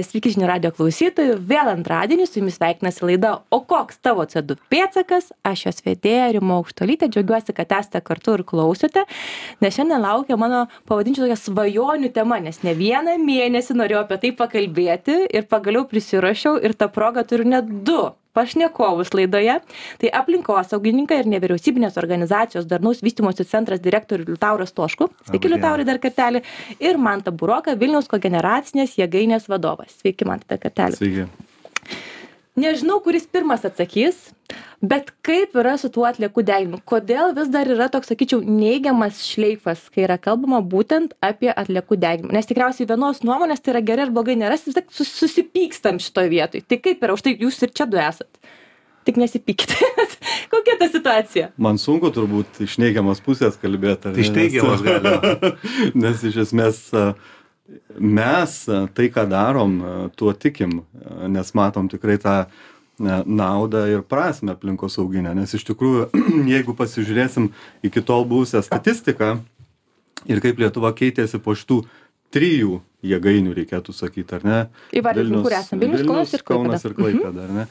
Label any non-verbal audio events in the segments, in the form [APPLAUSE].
Sveiki žinių radio klausytojų, vėl antradienį su jumis sveikinasi laida O koks tavo CO2 pėtsakas, aš jos vedėja Rimo Aukštolytė, džiaugiuosi, kad esate kartu ir klausote, nes šiandien laukia mano, pavadinčiau tokia svajonių tema, nes ne vieną mėnesį norėjau apie tai pakalbėti ir pagaliau prisirašiau ir tą progą turiu net du pašnekovus laidoje. Tai aplinkosaugininką ir nevyriausybinės organizacijos darnaus vystymosi centras direktorių liutaurą stoškų sveiki liutaurai dar kartelį. Ir mantą buroką vilniaus kogeneracinės jėgainės vadovas. Sveiki mantai dar kartelį. Sveiki. Nežinau kuris pirmas atsakys bet kaip yra su tuo atliekų deginimu? Kodėl vis dar yra toks sakyčiau neigiamas šleifas kai yra kalbama būtent apie atliekų deginimą? Nes tikriausiai vienos nuomonės tai yra gerai ar blogai nerasi vis tiek sus susipykstam šitoj vietoj. Tai kaip yra už tai jūs ir čia du esat? Tik nesipykit. [LAUGHS] Kokia ta situacija? Man sunku turbūt iš neigiamas pusės kalbėti. Tai iš teigiamos [LAUGHS] galima. Nes iš esmės mes a, tai, ką darom, a, tuo tikim, a, nes matom tikrai tą naudą ir prasme aplinkosauginę. Nes iš tikrųjų, [CLEARS THROAT] jeigu pasižiūrėsim iki tol buvusią statistiką ir kaip Lietuva keitėsi po šitų trijų jėgainių, reikėtų sakyti, ar ne? Įvardinkim, kur esam. Vilnius, Kaunas ir. Kaunas ir Klaipėda, ar ne?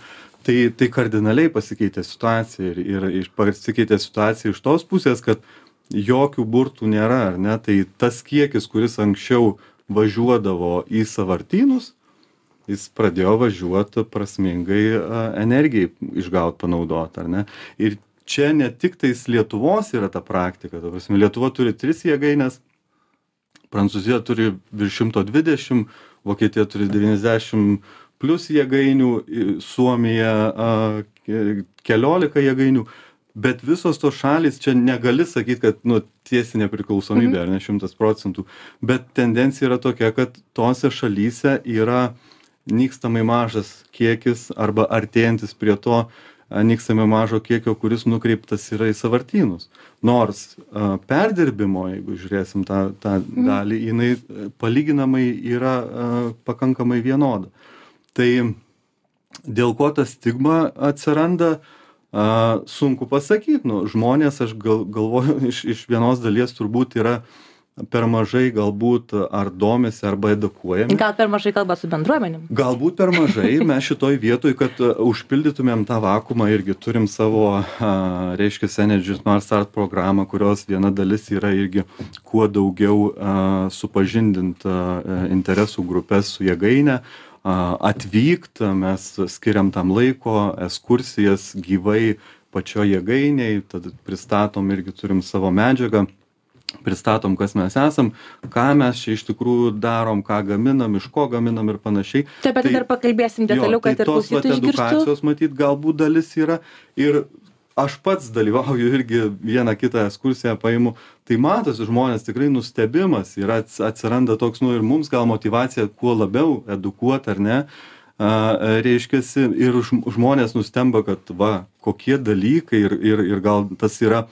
Tai, tai kardinaliai pasikeitė situacija ir, ir pasikeitė situacija iš tos pusės, kad jokių burtų nėra, ar ne? Tai tas kiekis, kuris anksčiau važiuodavo į savartynus, jis pradėjo važiuoti prasmingai a, energijai išgaut panaudot, ar ne? Ir čia ne tik tais Lietuvos yra ta praktika, ta prasme, Lietuva turi tris jėgainės, Prancūzija turi virš 120, Vokietija turi 90 plus jėgainių, Suomija keliolika jėgainių, bet visos tos šalys čia negali sakyti, kad nu, tiesi nepriklausomybė, Mhm. ar ne šimtas procentų, bet tendencija yra tokia, kad tose šalyse yra nykstamai mažas kiekis arba artėjantis prie to nykstamai mažo kiekio, kuris nukreiptas yra į savartynus. Nors perdirbimo, jeigu žiūrėsim tą, tą dalį, jinai a, palyginamai yra pakankamai vienoda. Tai dėl ko ta stigma atsiranda, a, sunku pasakyti. Nu, žmonės, aš gal, galvoju, [LAUGHS] iš, iš vienos dalies turbūt yra per mažai galbūt ar domisi arba edukuojami. gal per mažai kalba su bendruomenėm Galbūt per mažai [LAUGHS] mes šitoj vietoj, kad a, užpildytumėm tą vakumą, irgi turim savo, a, reiškia, Energy Smart Start programą, kurios viena dalis yra irgi kuo daugiau a, supažindint a, e, interesų grupės su jėgainė, a, atvykt, mes skiriam tam laiko, ekskursijas gyvai pačioje jėgainiai, tad pristatom irgi turim savo medžiagą pristatom, kas mes esam, ką mes čia iš tikrųjų darom, ką gaminam, iš ko gaminam ir panašiai. tai apie tai dar pakalbėsim detaliau kad tai ir tos vat edukacijos matyt galbūt dalis yra ir aš pats dalyvauju irgi vieną kitą ekskursiją paimu tai matosi žmonės tikrai nustebimas yra ats- atsiranda toks nu ir mums gal motyvacija kuo labiau edukuot ar ne a, reiškiasi ir žm- žmonės nustemba kad va kokie dalykai ir ir ir gal tas yra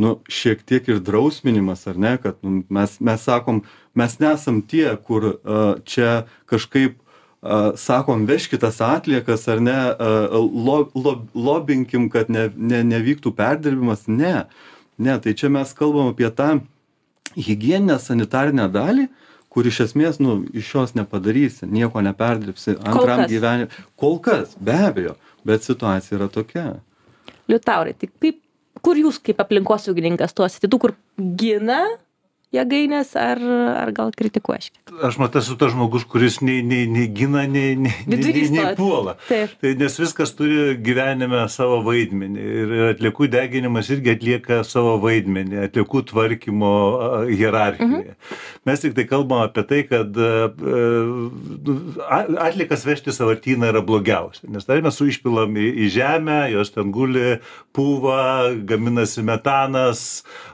nu šiek tiek ir drausminimas ar ne kad nu mes mes sakom mes nesam tie kur a, čia kažkaip a, sakom vežkit tas atliekas ar ne a, lo, lo, lobinkim, kad ne, ne, nevyktų perdirbimas. Ne, ne, tai čia mes kalbam apie tą hygieninę sanitarinę dalį, kur iš esmės, nu, iš jos nepadarysi, nieko neperdirbsi antram gyvenimui. Kol kas, be abejo, bet situacija yra tokia. liutaurai tai kaip kur jūs kaip aplinkosaugininkas tuo esi tų kur gina jėgaines ar ar gal kritikuoja šiek Aš matau, esu tas žmogus, kuris nei, nei, nei gina, nei, nei, nei, nei, puola. Tai nes viskas turi gyvenime savo vaidmenį. Ir atliekų deginimas irgi atlieka savo vaidmenį, atliekų tvarkymo hierarchijoje. Mhm. Mes tik tai kalbam apie tai, kad a, a, atlikas vežti savartyną yra blogiausia. Nes tai mes suišpilam į, į žemę, jos ten guli, pūva, gaminasi metanas.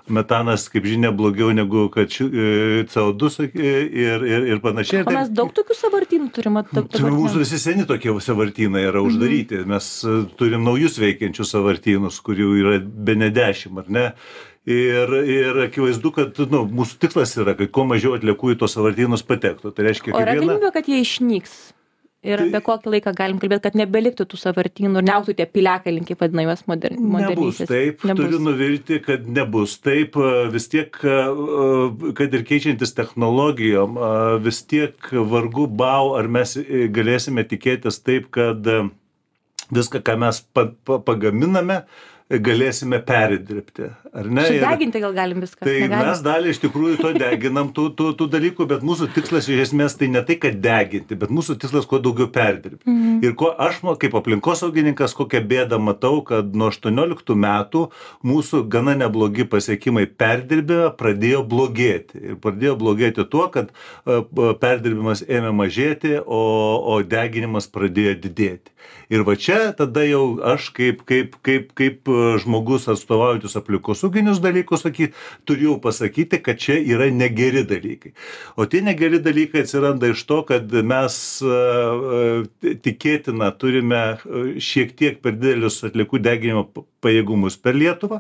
Metanas, kaip žinia, blogiau negu kad ši- e, CO2 sak- ir, ir, ir panašiai. O mes daug tokių sąvartynų turim at- Tai dabar mūsų visi seni tokie savartynai yra uždaryti. Mes e, turim naujus veikiančius savartynus, kurių yra be ne dešimt, ar ne? Ir, ir akivaizdu, kad nu, mūsų tikslas yra, kad kuo mažiau atliekų į tos savartynus patektų. Tai reiškia, o yra galimybė kad jie išnyks ir Tai- apie kokį laiką galim kalbėt kad nebeliktų tų sąvartynų ir neaugtų tie piliakalniai kaip vadina juos moder Nebus moderniaisiais. taip, turiu nuvilti, kad nebus taip, vis tiek, kad ir keičiantis technologijom, vis tiek vargu bau, ar mes e, galėsime tikėtis taip, kad e, viską, ką mes pa, pa, pagaminame, galėsime perdirbti. Ar ne? Sudeginti gal galim viską Tai Negalim? mes dalį iš tikrųjų to deginam, tų, tų, tų dalykų, bet mūsų tikslas iš esmės tai ne tai, kad deginti, bet mūsų tikslas kuo daugiau perdirbti. Mhm. Ir ko aš kaip aplinkosaugininkas, kokią bėdą matau, kad nuo 18 metų mūsų gana neblogi pasiekimai perdirbime pradėjo blogėti. Ir pradėjo blogėti tuo, kad e, perdirbimas ėmė mažėti, o, o deginimas pradėjo didėti. Ir va čia tada jau aš kaip, kaip, kaip, kaip žmogus atstovaujantis aplinkosauginius dalykus, saky, turėjau pasakyti, kad čia yra negeri dalykai. O tie negeri dalykai atsiranda iš to, kad mes e, e, tikėtina turime e, šiek tiek per didelius atliekų deginimo pajėgumus per Lietuvą.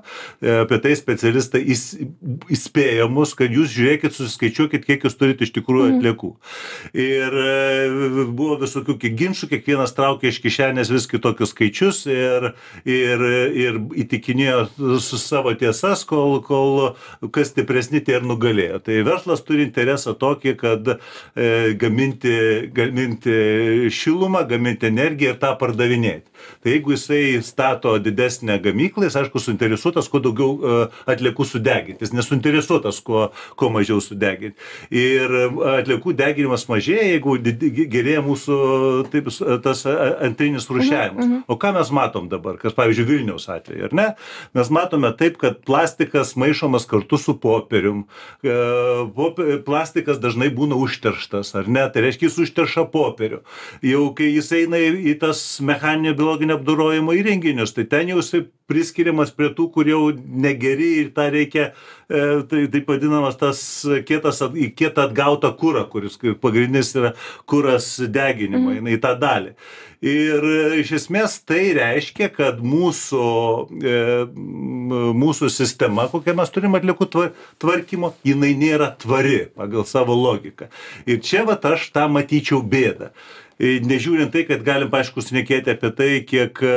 Apie tai specialistai įs- įspėja mus, kad jūs žiūrėkit, susiskaičiuokit, kiek jūs turite iš tikrųjų atliekų. Ir buvo visokių ginčių, kiekvienas traukė iš kišenės vis kitokius skaičius ir, ir, ir įtikinėjo su savo tiesas, kol, kol kas stipresni tie ir nugalėjo. Tai verslas turi interesą tokį, kad e, gaminti, gaminti šilumą, gaminti energiją ir tą pardavinėti. Tai jeigu jisai stato didesnę gamyklą, jis aišku suinteresuotas, kuo daugiau e, atliekų sudeginti. Jis nesuinteresuotas, kuo, kuo mažiau sudeginti. Ir e, atliekų deginimas mažėja, jeigu gerėja mūsų taip, tas a, antrinis rūšiavimas. O ką mes matom dabar, kas pavyzdžiui Vilniaus atveju, ar ne? Mes matome taip, kad plastikas maišomas kartu su popierium. E, Plastikas dažnai būna užterštas, ar ne? Tai reiškia, jis užterša popierių. Jau kai jis eina į tas mechaninio biologinio apdorojimo įrenginius, tai ten jau jisai priskiriamas prie tų, kur jau negeri ir tą reikia, e, tai taip vadinamas tas kietas, kietą atgautą kūrą, kuris pagrindinis yra kūras deginimo, mm. į tą dalį. Ir e, iš esmės tai reiškia, kad mūsų, e, mūsų sistema, kokią mes turim atliekų tvar, tvarkymo, jinai nėra tvari pagal savo logiką. Ir čia vat aš tą matyčiau bėdą. E, Nežiūrint tai, kad galim, aišku, šnekėti apie tai, kiek e,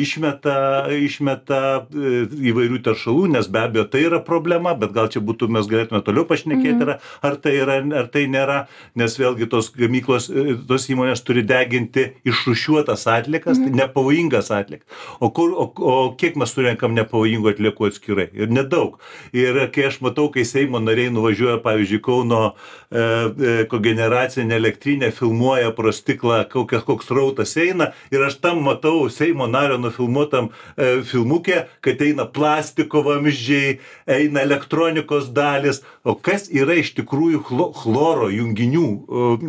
išmeta, išmeta e, įvairių teršalų, nes be abejo tai yra problema, bet gal čia būtų, mes galėtume toliau pašnekėti, mhm. ar tai yra, ar tai nėra, nes vėlgi tos gamyklos, tos įmonės turi deginti išrušiuotas atlikas, mhm. tai nepavojingas atlikas. O, kur, o, o kiek mes surenkam nepavojingų atliekų atskirai? Ir nedaug. Ir kai aš matau, kai Seimo nariai nuvažiuoja, pavyzdžiui, Kauno e, e, kogeneracinė elektrinė, filmuoja pro stiklą, kokias, koks rautas eina ir aš tam matau Seimo nario nufilmuotam e, filmukė, kad eina plastiko vamzdžiai, eina elektronikos dalis, o kas yra iš tikrųjų chlo, chloro junginių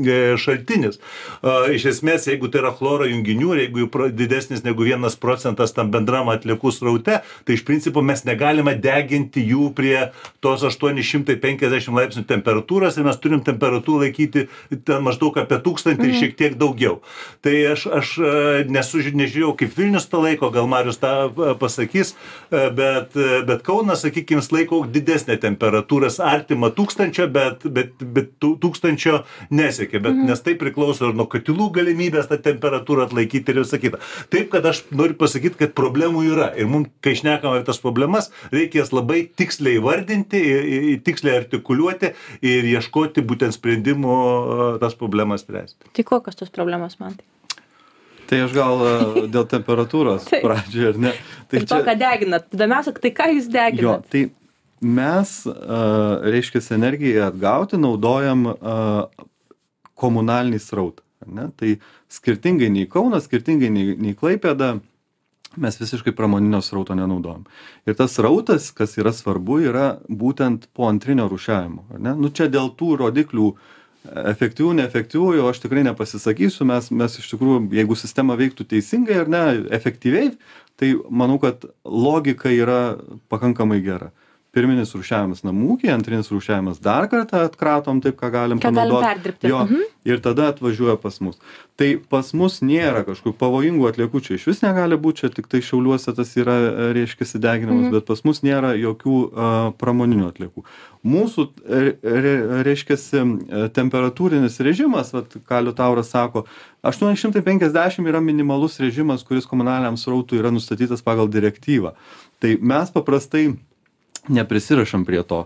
e, šaltinis. E, iš esmės, jeigu tai yra chloro junginių ir jeigu jų didesnis negu vienas procentas tam bendram atliekų sraute, tai iš principo mes negalime deginti jų prie tos 850 laipsnių temperatūros ir mes turim temperatūrą laikyti ten maždaug apie 1000 ir šiek tiek daugiau. Tai aš, aš e, nesu, nežiūrėjau, kaip Vilnius tą laiko, gal Marius tą e, pasakys, e, bet, bet Kaunas, sakykime, laiko didesnę temperatūrą, artimą tūkstančio, bet, bet, bet tūkstančio nesiekia, bet, nes tai priklauso ir nuo katilų galimybės tą temperatūrą atlaikyti ir visą kitą. Taip, kad aš noriu pasakyti, kad problemų yra ir mums, kai šnekam apie tas problemas, reikės labai tiksliai vardinti, tiksliai artikuliuoti ir ieškoti būtent sprendimų tas problemas spręsti. Tai kokios tos problemos man tai? Tai aš gal e, dėl temperatūros [LAUGHS] pradžioje, ar ne? Tai to, ką deginat. Įdomiausia, tai ką jūs Jo, deginat? tai mes, uh, reiškia, energijai atgauti naudojam uh, komunalinį srautą. Ne? Tai skirtingai nei Kaunas, skirtingai nei, nei Klaipėda, mes visiškai pramoninio srauto nenaudojam. Ir tas srautas, kas yra svarbu, yra būtent po antrinio rušiavimo. Nu, čia dėl tų rodiklių efektyvių, neefektyvių, jau aš tikrai nepasisakysiu, mes, mes iš tikrųjų, jeigu sistema veiktų teisingai ar ne, efektyviai, tai manau, kad logika yra pakankamai gera. Pirminis rūšiavimas namų ūkiai antrinis rūšiavimas dar kartą atkratom taip ką galim Ką galim panaudot. perdirbti. jo Mhm. ir tada atvažiuoja pas mus. Tai pas mus nėra kažkokių pavojingų atliekų čia išvis negali būt čia tiktai šiauliuose tas yra e, reiškiasi deginamas bet pas mus nėra jokių a, pramoninių atliekų. Mūsų re- re- reiškiasi e, temperatūrinis režimas vat ką liutauras sako aštuoni šimtai penkiasdešim yra minimalus režimas kuris komunaliniam srautui yra nustatytas pagal direktyvą. Tai mes paprastai neprisirišam prie to.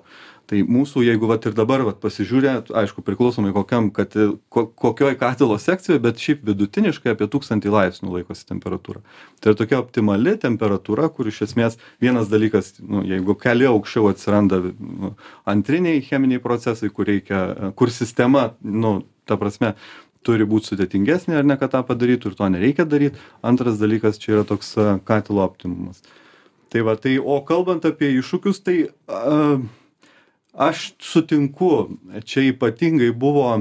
Tai mūsų jeigu vat ir dabar vat pasižiūrėt aišku priklausomai kokiam kad ko kokioj katilo sekcijoj bet šiaip vidutiniškai apie tūkstantį laipsnių laikosi temperatūra. Tai yra tokia optimali temperatūra kur iš esmės vienas dalykas nu jeigu keli aukščiau atsiranda nu antriniai cheminiai procesai kur reikia kur sistema nu ta prasme turi būt sudėtingesnė ar ne kad tą padarytų ir to nereikia daryt. Antras dalykas čia yra toks katilo optimumas tai va tai o kalbant apie iššūkius tai a, aš sutinku čia ypatingai buvo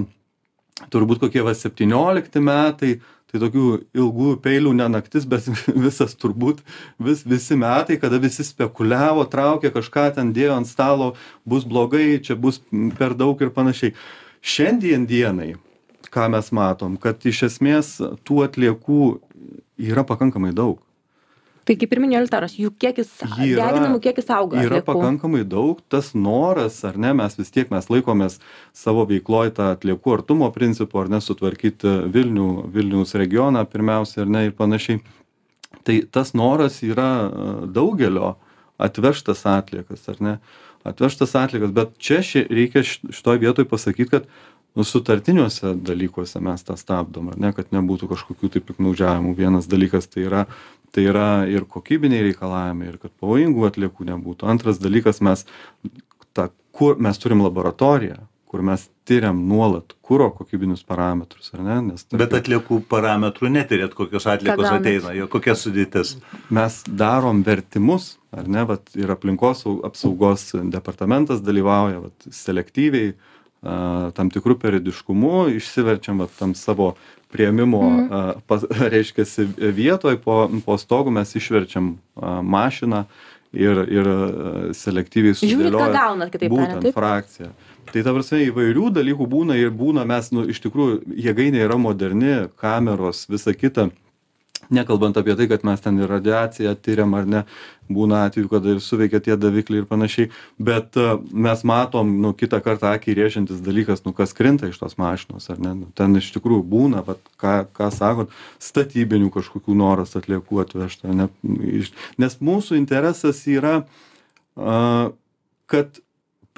turbūt kokie va septyniolikti metai tai tokių ilgų peilių ne naktis bet [LAUGHS] visas turbūt vis visi metai kada visi spekuliavo traukė kažką ten dėjo ant stalo bus blogai čia bus per daug ir panašiai. Šiandien dienai ką mes matom kad iš esmės tų atliekų yra pakankamai daug Tai kaip ir minėjo Liutaras, jų kiekis, Yra- deginamų kiekis auga. yra atliekų. pakankamai daug tas noras ar ne mes vis tiek mes laikomės savo veikloj tą atliekų artumo principo ar ne sutvarkyti vilnių vilniaus regioną pirmiausia ar ne ir panašiai tai tas noras yra e, daugelio atvežtas atliekas ar ne atvežtas atliekas bet čia ši reikia š- šitoj vietoj pasakyt kad nu sutartiniuose dalykuose mes tą stabdom ar ne kad nebūtų kažkokių tai piktnaudžiavimų vienas dalykas tai yra tai yra ir kokybiniai reikalavimai ir kad pavojingų atliekų nebūtų antras dalykas mes tą kur mes turim laboratoriją kur mes tiriam nuolat kuro kokybinius parametrus ar ne nes Bet tarkim, atliekų parametrų netyrėt, kokios atliekos gaunat? ateina, jo kokia sudėtis. mes darom vertimus ar ne vat ir aplinkos sau- apsaugos departamentas dalyvauja vat selektyviai a, tam tikru periodiškumu išsiverčiam vat tam savo priėmimo a, pas, [LAUGHS] reiškiasi vietoj po po stogu mes išverčiam a, mašiną ir ir selektyviai Žiūrit, ką sudėliojam gaunat, kitaip tariant, būtent frakciją. Tai ta prasme įvairių dalykų būna ir būna mes nu iš tikrųjų jėgainė yra moderni kameros visa kita nekalbant apie tai kad mes ten ir radiaciją tiriam ar ne būna atvejų kada ir suveikia tie davikliai ir panašiai bet a, mes matom nu kitą kartą akį rėžiantis dalykas nu kas krinta iš tos mašinos ar ne nu ten iš tikrųjų būna vat ką ką sakot statybinių kažkokių noras atliekų atvežt ar ne iš nes mūsų interesas yra a, kad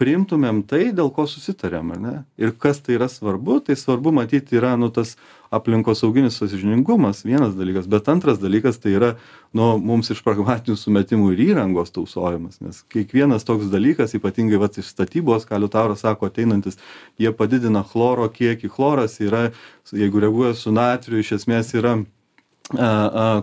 priimtumėm tai dėl ko susitarėm ar ne ir kas tai yra svarbu tai svarbu matyt yra nu tas aplinkosauginis sąžiningumas vienas dalykas bet antras dalykas tai yra nu mums iš pragmatinių sumetimų ir įrangos tausojimas nes kiekvienas toks dalykas ypatingai vat iš statybos ką liutauras sako ateinantis jie padidina chloro kiekį chloras yra jeigu reaguoja su natriu iš esmės yra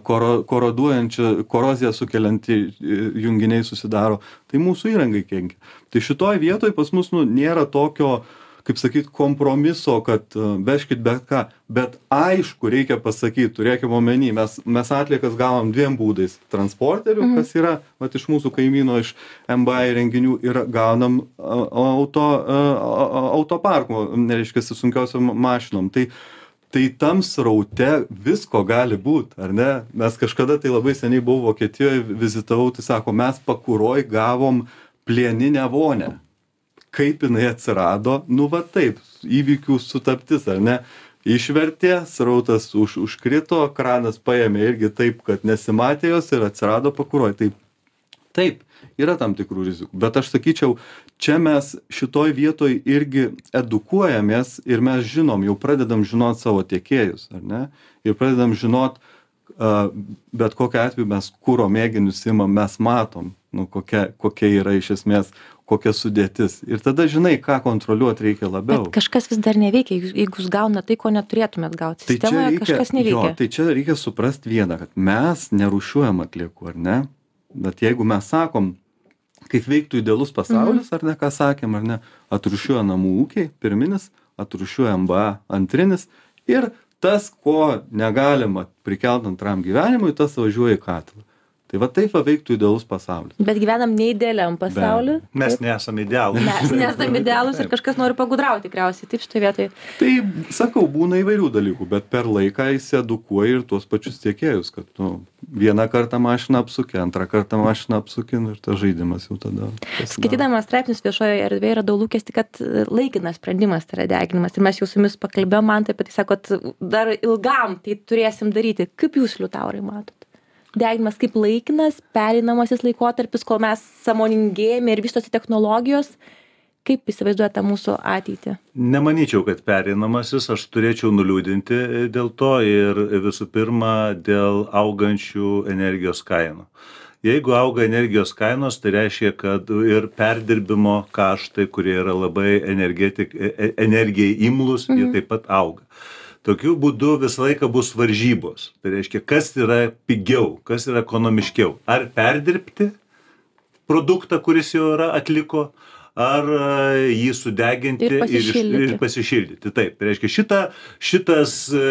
koro, koroduojančią, koroziją sukelianti e, junginiai susidaro, tai mūsų įrangai kenkia. Tai šitoj vietoj pas mus nu, nėra tokio, kaip sakyt, kompromiso, kad a, vežkit bet ką, bet aišku, reikia pasakyti, turėkime omeny, mes, mes atliekas gavom dviem būdais - transporterių, mhm. kas yra vat, iš mūsų kaimyno, iš MBA renginių ir gaunam a, auto, a, autoparko, nereiškia, sunkiosiom mašinom. Tai, tai tam sraute visko gali būt ar ne mes kažkada tai labai seniai buvau vokietijoj vizitavau tai sako mes pakuroj gavom plieninę vonią kaip jinai atsirado. Nu va taip įvykių sutaptis ar ne? Išvertė srautas už užkrito kranas paėmė irgi taip kad nesimatė jos ir atsirado pakuroj tai taip yra tam tikrų rizikų. Bet aš sakyčiau čia mes šitoj vietoj irgi edukuojamės ir mes žinom jau pradedam žinot savo tiekėjus ar ne? Ir pradedam žinot bet kokiu atveju mes kuro mėginius imam mes matom nu kokia kokia yra iš esmės kokia sudėtis ir tada žinai ką kontroliuot reikia labiau Bet kažkas vis dar neveikia, jeigu jūs gaunat tai, ko neturėtumėt gauti. Tai Sistemoje reikia, kažkas jo, neveikia. tai čia reikia suprast vieną, kad mes nerušiuojam atliekų, ar ne? Bet jeigu mes sakom, kaip veiktų idealus pasaulis, ar ne, ką sakėm, ar ne, atrušiuoja namų ūkiai, pirminis, atrušiuoja MBA, antrinis ir tas, ko negalima prikelt antram gyvenimui, tas važiuoja į katilą. Tai va taip va veiktų idealus pasaulis Bet gyvenam neidealiam pasauliu. Mes nesame idealūs. Mes nesame idealūs ir kažkas nori pagudrauti tikriausiai. Taip šitoje vietoje. tai sakau būna įvairių dalykų bet per laiką įsiedukuoji ir tuos pačius tiekėjus kad nu vieną kartą mašiną apsuki antrą kartą mašiną apsuki nu ir tas žaidimas jau tada pasidaro. Skaitydama straipsnius viešojoje erdvėje radau lūkesti, kad e, laikinas sprendimas tai yra deginimas. Ir mes jau su jumis pakalbėjome, man taip pat, tai sakot, dar ilgam tai turėsim daryti. Kaip jūs, Liutaurai, matot? Deginimas kaip laikinas, pereinamasis laikotarpis, kol mes samoningėjame ir vystosi technologijos. Kaip įsivaizduojate mūsų ateitį? Nemanyčiau, kad pereinamasis, aš turėčiau nuliūdinti dėl to ir visų pirma dėl augančių energijos kainų. Jeigu auga energijos kainos, tai reiškia, kad ir perdirbimo kaštai, kurie yra labai energetik- e- e- energijai imlus, jie taip pat auga. Tokiu būdu visą laiką bus varžybos. Tai reiškia, kas yra pigiau, kas yra ekonomiškiau. Ar perdirbti produktą, kuris jau yra atliko, ar e, jį sudeginti Ir pasišildyti. ir pasišildyti. Taip, tai reiškia, šita, šitas e,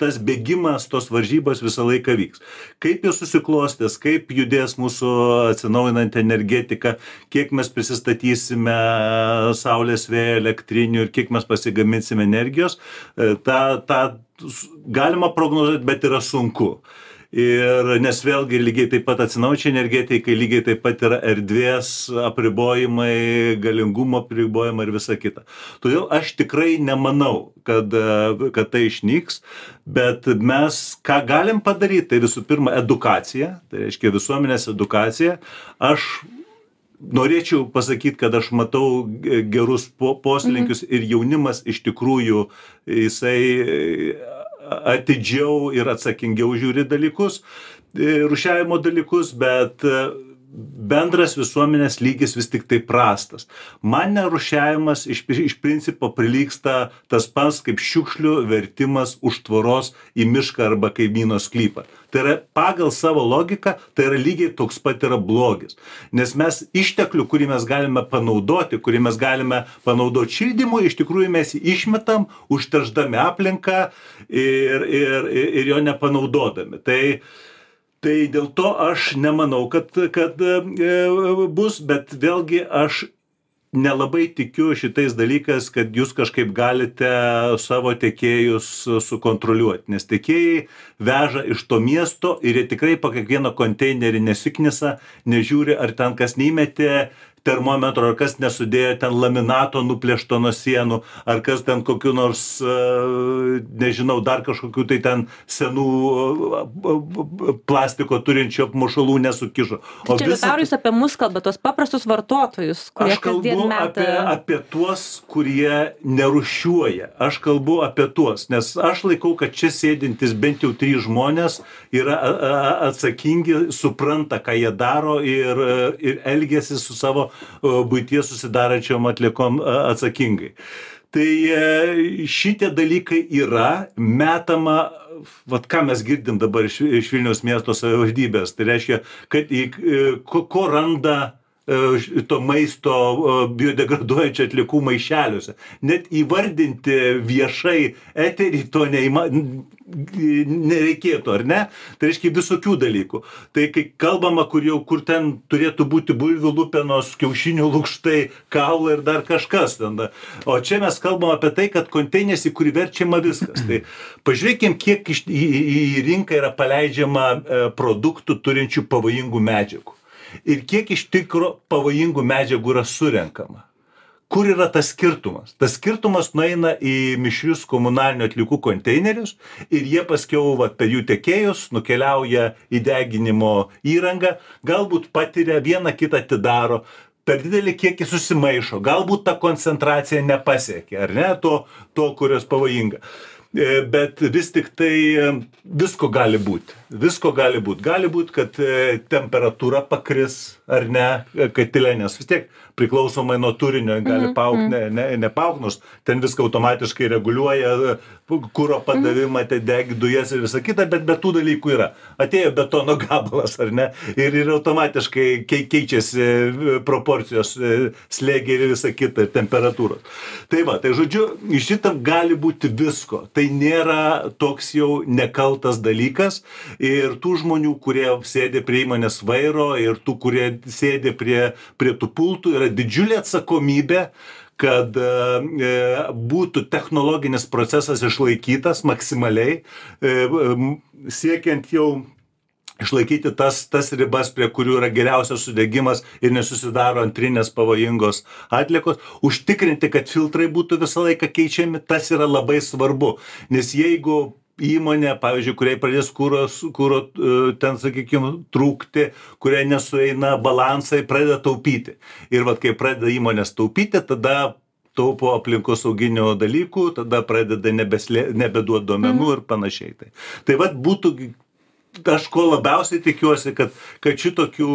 tas bėgimas, tos varžybos visą laiką vyks. Kaip jos susiklostės, kaip judės mūsų atsinaujinanti energetika, kiek mes prisistatysime saulės vėjo elektrinių ir kiek mes pasigaminsime energijos, e, tą, tą galima prognozuoti, bet yra sunku. Ir nes vėlgi lygiai taip pat atsinaujančiai energetikai, lygiai taip pat yra erdvės apribojimai, galingumo apribojimai ir visa kita. Todėl aš tikrai nemanau, kad, kad tai išnyks, bet mes ką galim padaryti, tai visų pirma edukacija, tai reiškia visuomenės edukacija. Aš norėčiau pasakyti, kad aš matau ge- gerus po, poslinkius ir jaunimas iš tikrųjų jisai atidžiau ir atsakingiau žiūri dalykus, e, rušiavimo dalykus, bet e, bendras visuomenės lygis vis tik tai prastas. Man nerušiavimas iš, iš principo prilyksta tas pats kaip šiukšlių vertimas už tvoros į mišką arba kaimyno sklypą. Tai yra pagal savo logiką, tai yra lygiai toks pat yra blogis. Nes mes išteklių, kurį mes galime panaudoti, kurį mes galime panaudoti šildymui, iš tikrųjų mes jį išmetam, užterždami aplinką ir, ir, ir jo nepanaudodami. Tai, Tai dėl to aš nemanau, kad, kad e, bus, bet vėlgi aš nelabai tikiu šitais dalykais, kad jūs kažkaip galite savo tiekėjus sukontroliuoti, nes tiekėjai veža iš to miesto ir jie tikrai po kiekvieną konteinerį nesiknisa, nežiūri, ar ten kas neįmetė termometro, ar kas nesudėjo ten laminato nuplėšto nuo sienų, ar kas ten kokiu nors, e, nežinau, dar kažkokiu tai ten senų e, plastiko turinčių apmušalų nesukišo. Tai čia Liutaurai jūs apie mus kalba, tos paprastus vartotojus, kurie Aš kalbu kasdien apie, apie tuos, kurie nerušiuoja. Aš kalbu apie tuos, nes aš laikau, kad čia sėdintis bent jau trys žmonės yra atsakingi, supranta, ką jie daro ir, ir elgesi su savo būties susidarančiom atlikom a, atsakingai. Tai e, šitie dalykai yra metama vat ką mes girdim dabar iš, iš Vilniaus miesto savivaldybės, tai reiškia, kad į, e, ko, ko randa e, to maisto e, biodegraduojančių atlikų maišeliuose. Net įvardinti viešai eterį to neįma, nereikėtų, ar ne? Tai reiškia visokių dalykų. Tai kai kalbama, kur jau, kur ten turėtų būti bulvių lupenos, kiaušinių lūkštai, kaulai ir dar kažkas ten. O čia mes kalbam apie tai, kad konteinės, į kurį verčiama viskas. Tai pažiūrėkim, kiek iš, į, į rinką yra paleidžiama e, produktų turinčių pavojingų medžiagų. Ir kiek iš tikro pavojingų medžiagų yra surenkama kur yra tas skirtumas? Tas skirtumas nueina į mišrius komunalinių atlikų konteinerius ir jie paskiau va, per jų tekėjus nukeliauja į deginimo įrangą, galbūt patiria vieną kitą atidaro, per didelį kiekį susimaišo, galbūt ta koncentracija nepasiekia, ar ne, to, to kurios pavojinga. E, Bet vis tik tai e, visko gali būti. Visko gali būti. Gali būti, kad e, temperatūra pakris ar ne katile, nes vis tiek priklausomai nuo turinio gali paukti, ne, ne, nepauk, nors ten viską automatiškai reguliuoja kuro padavimą, tai degi dujas ir visa kita, bet be tų dalykų yra. Atėjo betono gabalas, ar ne? Ir, ir automatiškai kei, keičiasi e, proporcijos e, slėgiai ir visa kita, temperatūros. Tai va, tai žodžiu, iš šitam gali būti visko. Tai nėra toks jau nekaltas dalykas. Ir tų žmonių, kurie sėdi prie įmonės vairo ir tų, kurie sėdi prie, prie tų pultų, yra didžiulė atsakomybė kad e, e, būtų technologinis procesas išlaikytas maksimaliai, e, siekiant jau išlaikyti tas, tas ribas, prie kurių yra geriausias sudegimas ir nesusidaro antrinės pavojingos atlikos, užtikrinti, kad filtrai būtų visą laiką keičiami, tas yra labai svarbu. Nes jeigu įmonė, pavyzdžiui, kuriai pradės kūro, kūro ten, sakykime, trūkti, kuriai nesueina balansai, pradeda taupyti. Ir vad, kai pradeda įmonės taupyti, tada taupo aplinkosauginių dalykų, tada pradeda nebeslė, nebeduoti duomenų mm. ir panašiai. Tai, tai vad būtų aš ko labiausiai tikiuosi, kad, kad šitokių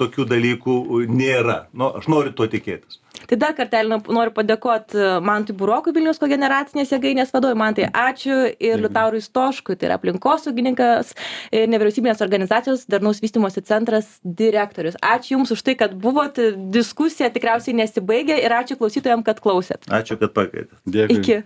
tokių dalykų nėra. Nu, aš noriu to tikėtis. Tai dar kartelį noriu padėkoti e, Mantui Burokui Vilnius kogeneracinės jėgainės vadovui. Mantai, ačiū ir Liutaurui Stoškui, tai yra aplinkosaugininkas ir nevyriausybinės organizacijos Darnaus vystimosi centras direktorius. Ačiū Jums už tai, kad buvot, diskusija tikriausiai nesibaigė ir ačiū klausytojams, kad klausėt. Ačiū, kad pakvietėte. Dėkui. Iki.